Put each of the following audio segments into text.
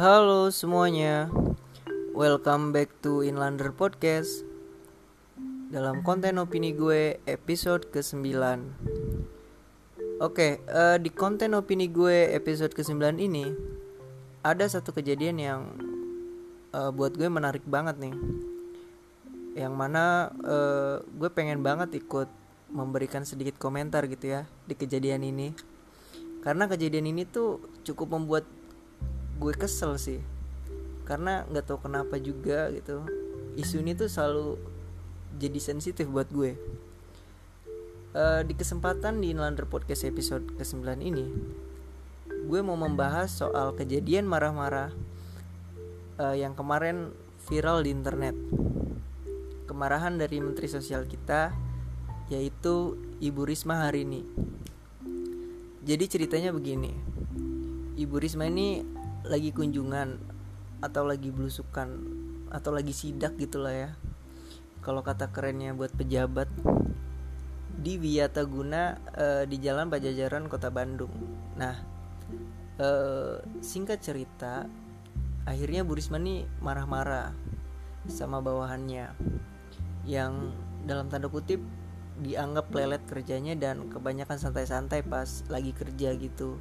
Halo semuanya, welcome back to Inlander Podcast. Dalam konten opini gue episode ke-9. Oke, uh, di konten opini gue episode ke-9 ini Ada satu kejadian yang uh, buat gue menarik banget nih. Yang mana uh, gue pengen banget ikut memberikan sedikit komentar gitu ya Di kejadian ini. Karena kejadian ini tuh cukup membuat gue kesel sih. Karena nggak tahu kenapa juga gitu. Isu ini tuh selalu jadi sensitif buat gue. Uh, di kesempatan di Inlander Podcast episode ke-9 ini gue mau membahas soal kejadian marah-marah uh, yang kemarin viral di internet. Kemarahan dari Menteri Sosial kita yaitu Ibu Risma hari ini. Jadi ceritanya begini. Ibu Risma ini lagi kunjungan atau lagi belusukan atau lagi sidak gitulah ya. Kalau kata kerennya buat pejabat di Wiataguna e, di Jalan Pajajaran Kota Bandung. Nah e, singkat cerita akhirnya Bu Risma nih marah-marah sama bawahannya yang dalam tanda kutip dianggap lelet kerjanya dan kebanyakan santai-santai pas lagi kerja gitu.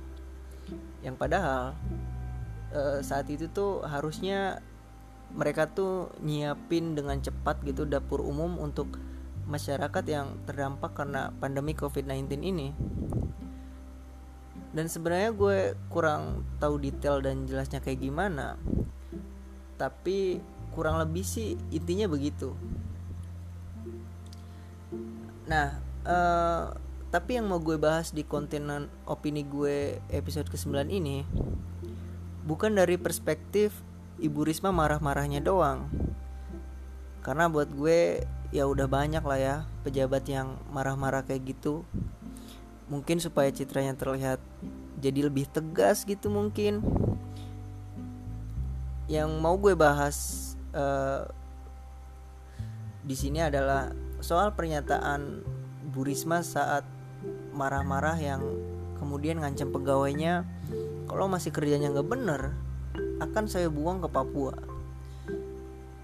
Yang padahal uh, saat itu tuh harusnya mereka tuh nyiapin dengan cepat gitu dapur umum untuk masyarakat yang terdampak karena pandemi COVID-19 ini. Dan sebenarnya gue kurang tahu detail dan jelasnya kayak gimana. Tapi kurang lebih sih intinya begitu. Nah, uh, tapi yang mau gue bahas di konten opini gue episode ke-9 ini bukan dari perspektif Ibu Risma marah-marahnya doang. Karena buat gue ya udah banyak lah ya pejabat yang marah-marah kayak gitu. Mungkin supaya citranya terlihat jadi lebih tegas gitu mungkin. Yang mau gue bahas uh, di sini adalah soal pernyataan Bu Risma saat marah-marah yang kemudian ngancam pegawainya kalau masih kerjanya nggak bener akan saya buang ke Papua.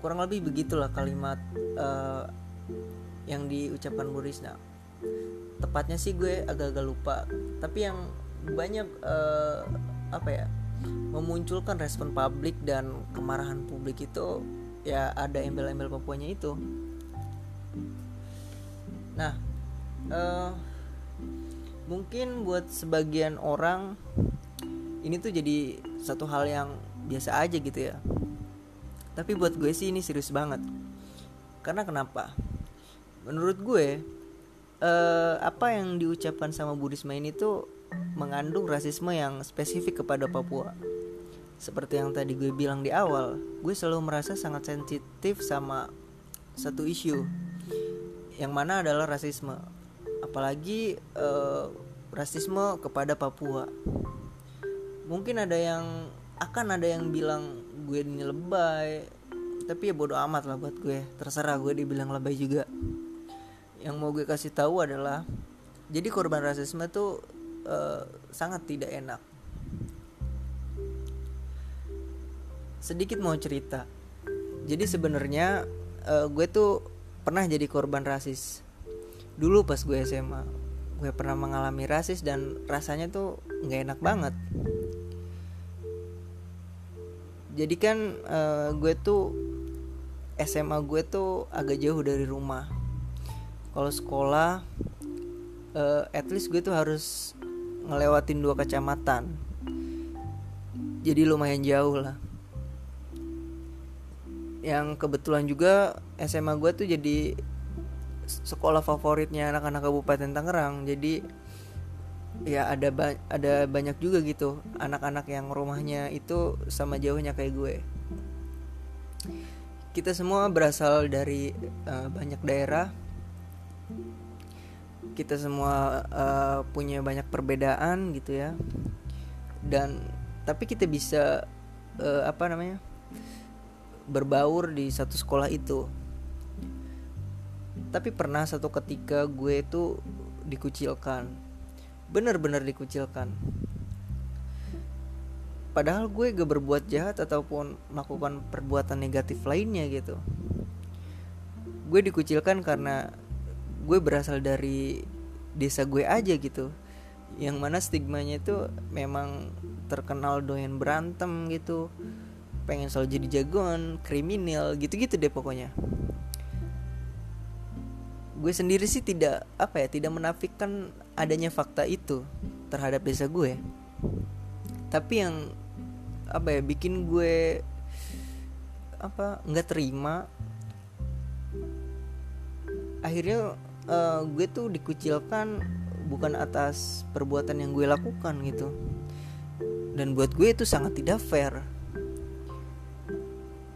Kurang lebih begitulah kalimat uh, yang diucapkan Bu Risna. Tepatnya sih gue agak-agak lupa tapi yang banyak uh, apa ya memunculkan respon publik dan kemarahan publik itu ya ada embel-embel Papuanya itu. Nah uh, mungkin buat sebagian orang ini tuh jadi satu hal yang biasa aja gitu ya. Tapi buat gue sih ini serius banget. Karena kenapa? Menurut gue eh, apa yang diucapkan sama Budisma ini tuh mengandung rasisme yang spesifik kepada Papua. Seperti yang tadi gue bilang di awal gue selalu merasa sangat sensitif sama satu isu. Yang mana adalah rasisme. Apalagi eh, rasisme kepada Papua mungkin ada yang akan ada yang bilang gue ini lebay. Tapi ya bodoh amat lah buat gue. Terserah gue dibilang lebay juga. Yang mau gue kasih tahu adalah jadi korban rasisme tuh uh, sangat tidak enak. Sedikit mau cerita. Jadi sebenarnya uh, gue tuh pernah jadi korban rasis. Dulu pas gue SMA gue pernah mengalami rasis dan rasanya tuh nggak enak banget jadi kan uh, gue tuh SMA gue tuh agak jauh dari rumah. Kalau sekolah uh, at least gue tuh harus ngelewatin dua kecamatan. Jadi lumayan jauh lah. Yang kebetulan juga SMA gue tuh jadi sekolah favoritnya anak-anak Kabupaten Tangerang. Jadi ya ada ba ada banyak juga gitu. Anak-anak yang rumahnya itu sama jauhnya kayak gue. Kita semua berasal dari uh, banyak daerah. Kita semua uh, punya banyak perbedaan gitu ya. Dan tapi kita bisa uh, apa namanya berbaur di satu sekolah itu. Tapi pernah satu ketika gue itu dikucilkan benar-benar dikucilkan. Padahal gue gak berbuat jahat ataupun melakukan perbuatan negatif lainnya gitu. Gue dikucilkan karena gue berasal dari desa gue aja gitu. Yang mana stigmanya itu memang terkenal doyan berantem gitu pengen selalu jadi jagoan kriminal gitu-gitu deh pokoknya. Gue sendiri sih tidak apa ya tidak menafikan adanya fakta itu terhadap desa gue. Tapi yang apa ya bikin gue apa nggak terima akhirnya uh, gue tuh dikucilkan bukan atas perbuatan yang gue lakukan gitu. Dan buat gue itu sangat tidak fair.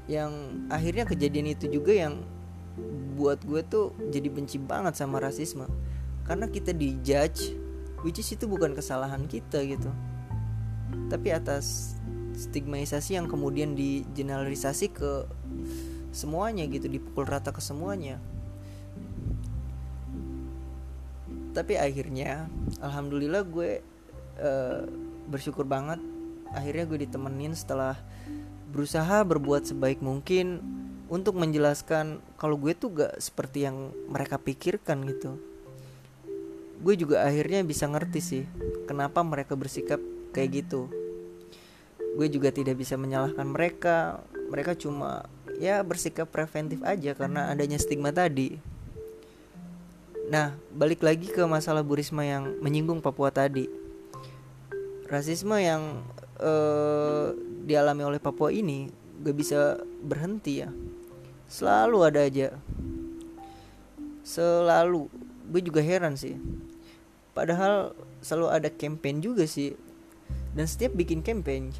Yang akhirnya kejadian itu juga yang buat gue tuh jadi benci banget sama rasisme karena kita dijudge which is itu bukan kesalahan kita gitu. Tapi atas stigmatisasi yang kemudian digeneralisasi ke semuanya gitu dipukul rata ke semuanya. Tapi akhirnya alhamdulillah gue uh, bersyukur banget. Akhirnya gue ditemenin setelah berusaha berbuat sebaik mungkin untuk menjelaskan kalau gue tuh gak seperti yang mereka pikirkan gitu gue juga akhirnya bisa ngerti sih kenapa mereka bersikap kayak gitu. Gue juga tidak bisa menyalahkan mereka. Mereka cuma ya bersikap preventif aja karena adanya stigma tadi. Nah balik lagi ke masalah Bu Risma yang menyinggung Papua tadi. Rasisme yang uh, dialami oleh Papua ini gak bisa berhenti ya. Selalu ada aja. Selalu gue juga heran sih. Padahal selalu ada campaign juga sih. Dan setiap bikin campaign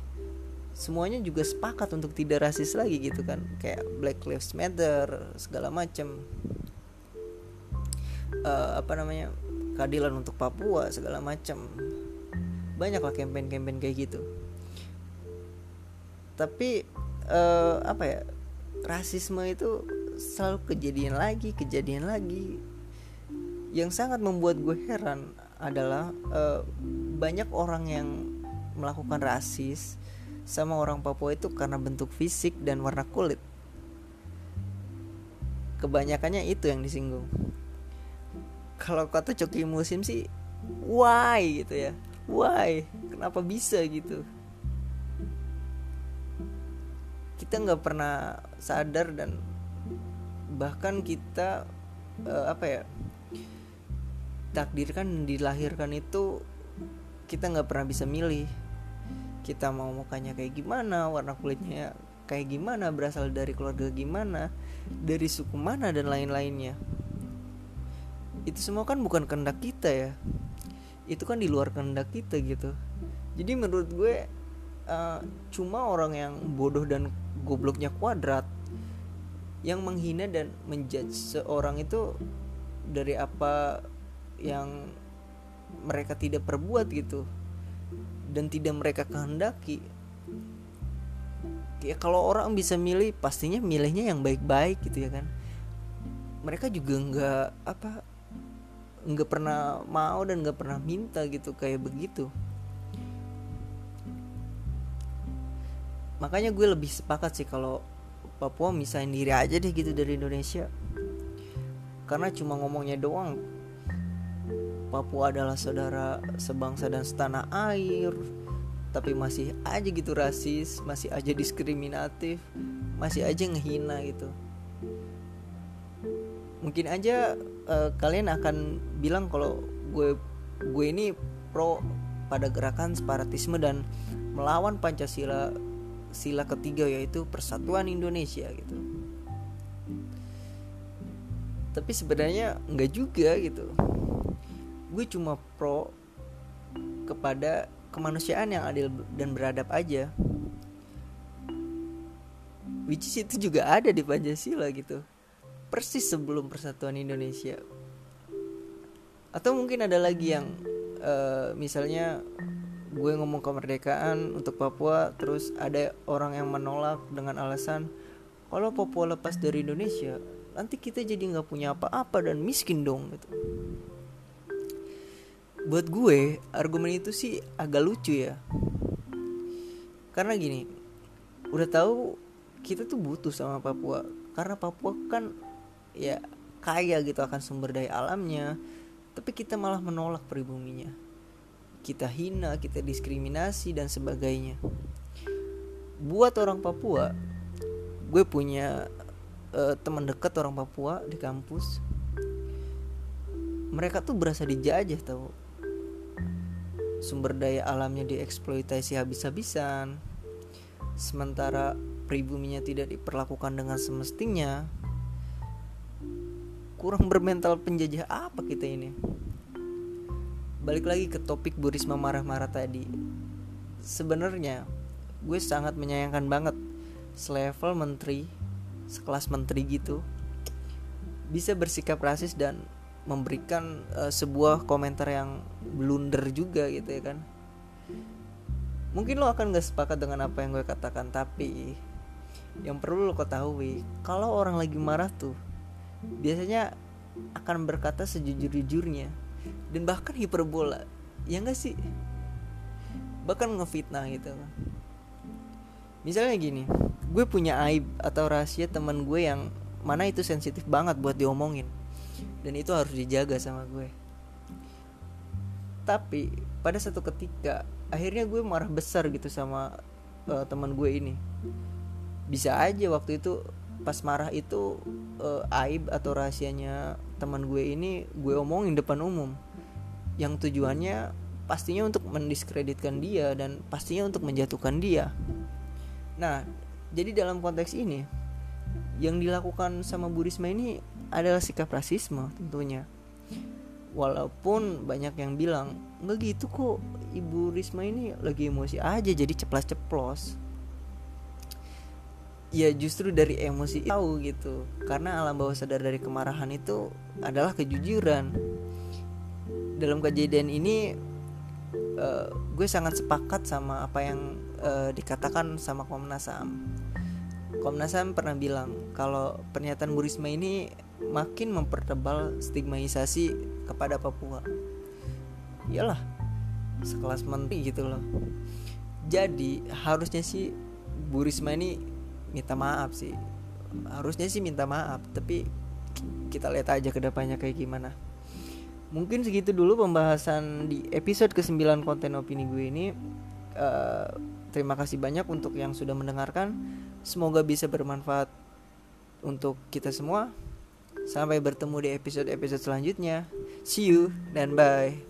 semuanya juga sepakat untuk tidak rasis lagi gitu kan. Kayak Black Lives Matter segala macam uh, apa namanya keadilan untuk Papua segala macam banyak lah campaign-campaign kayak gitu. Tapi uh, apa ya rasisme itu selalu kejadian lagi kejadian lagi yang sangat membuat gue heran adalah uh, banyak orang yang melakukan rasis sama orang Papua itu karena bentuk fisik dan warna kulit. Kebanyakannya itu yang disinggung. Kalau kata Coki Musim sih, why gitu ya, why, kenapa bisa gitu? Kita nggak pernah sadar dan bahkan kita uh, apa ya takdirkan dilahirkan itu kita nggak pernah bisa milih. Kita mau mukanya kayak gimana warna kulitnya kayak gimana berasal dari keluarga gimana dari suku mana dan lain-lainnya. Itu semua kan bukan kehendak kita ya. Itu kan di luar kehendak kita gitu. Jadi menurut gue uh, cuma orang yang bodoh dan gobloknya kuadrat yang menghina dan menjudge seorang itu dari apa yang mereka tidak perbuat gitu dan tidak mereka kehendaki. Ya kalau orang bisa milih pastinya milihnya yang baik-baik gitu ya kan. Mereka juga nggak apa nggak pernah mau dan nggak pernah minta gitu kayak begitu. Makanya gue lebih sepakat sih kalau Papua misahin diri aja deh gitu dari Indonesia. Karena cuma ngomongnya doang Papua adalah saudara sebangsa dan setanah air. Tapi masih aja gitu rasis masih aja diskriminatif masih aja ngehina gitu. Mungkin aja uh, kalian akan bilang kalau gue gue ini pro pada gerakan separatisme dan melawan pancasila sila ketiga yaitu persatuan Indonesia gitu. Tapi sebenarnya enggak juga gitu gue cuma pro kepada kemanusiaan yang adil dan beradab aja. Which is itu juga ada di Pancasila gitu. Persis sebelum persatuan Indonesia. Atau mungkin ada lagi yang uh, misalnya gue ngomong kemerdekaan untuk Papua terus ada orang yang menolak dengan alasan kalau Papua lepas dari Indonesia nanti kita jadi nggak punya apa-apa dan miskin dong gitu buat gue argumen itu sih agak lucu ya. Karena gini udah tahu kita tuh butuh sama Papua. Karena Papua kan ya kaya gitu akan sumber daya alamnya tapi kita malah menolak pribuminya kita hina kita diskriminasi dan sebagainya. Buat orang Papua gue punya uh, teman dekat orang Papua di kampus. Mereka tuh berasa dijajah tau sumber daya alamnya dieksploitasi habis-habisan. Sementara pribuminya tidak diperlakukan dengan semestinya kurang bermental penjajah apa kita ini? Balik lagi ke topik Bu Risma marah-marah tadi. Sebenarnya gue sangat menyayangkan banget selevel menteri sekelas menteri gitu bisa bersikap rasis dan memberikan uh, sebuah komentar yang blunder juga gitu ya kan. Mungkin lo akan gak sepakat dengan apa yang gue katakan tapi yang perlu lo ketahui kalau orang lagi marah tuh biasanya akan berkata sejujur-jujurnya dan bahkan hiperbola. Ya gak sih? Bahkan ngefitnah gitu kan. Misalnya gini gue punya aib atau rahasia teman gue yang mana itu sensitif banget buat diomongin dan itu harus dijaga sama gue. Tapi pada satu ketika akhirnya gue marah besar gitu sama uh, teman gue ini. Bisa aja waktu itu pas marah itu uh, aib atau rahasianya teman gue ini gue omongin depan umum. Yang tujuannya pastinya untuk mendiskreditkan dia dan pastinya untuk menjatuhkan dia. Nah jadi dalam konteks ini yang dilakukan sama Bu Risma ini adalah sikap rasisme tentunya. Walaupun banyak yang bilang nggak gitu kok ibu Risma ini lagi emosi aja jadi ceplas-ceplos. Ya justru dari emosi tahu gitu. Karena alam bawah sadar dari kemarahan itu adalah kejujuran. Dalam kejadian ini uh, gue sangat sepakat sama apa yang uh, dikatakan sama Komnas HAM. Komnas HAM pernah bilang kalau pernyataan Bu Risma ini makin mempertebal stigmatisasi kepada Papua. Iyalah, sekelas menteri gitu loh. Jadi harusnya sih Bu Risma ini minta maaf sih. Harusnya sih minta maaf, tapi kita lihat aja ke depannya kayak gimana. Mungkin segitu dulu pembahasan di episode ke-9 konten opini gue ini. Uh, terima kasih banyak untuk yang sudah mendengarkan. Semoga bisa bermanfaat untuk kita semua. Sampai bertemu di episode-episode selanjutnya. See you dan bye.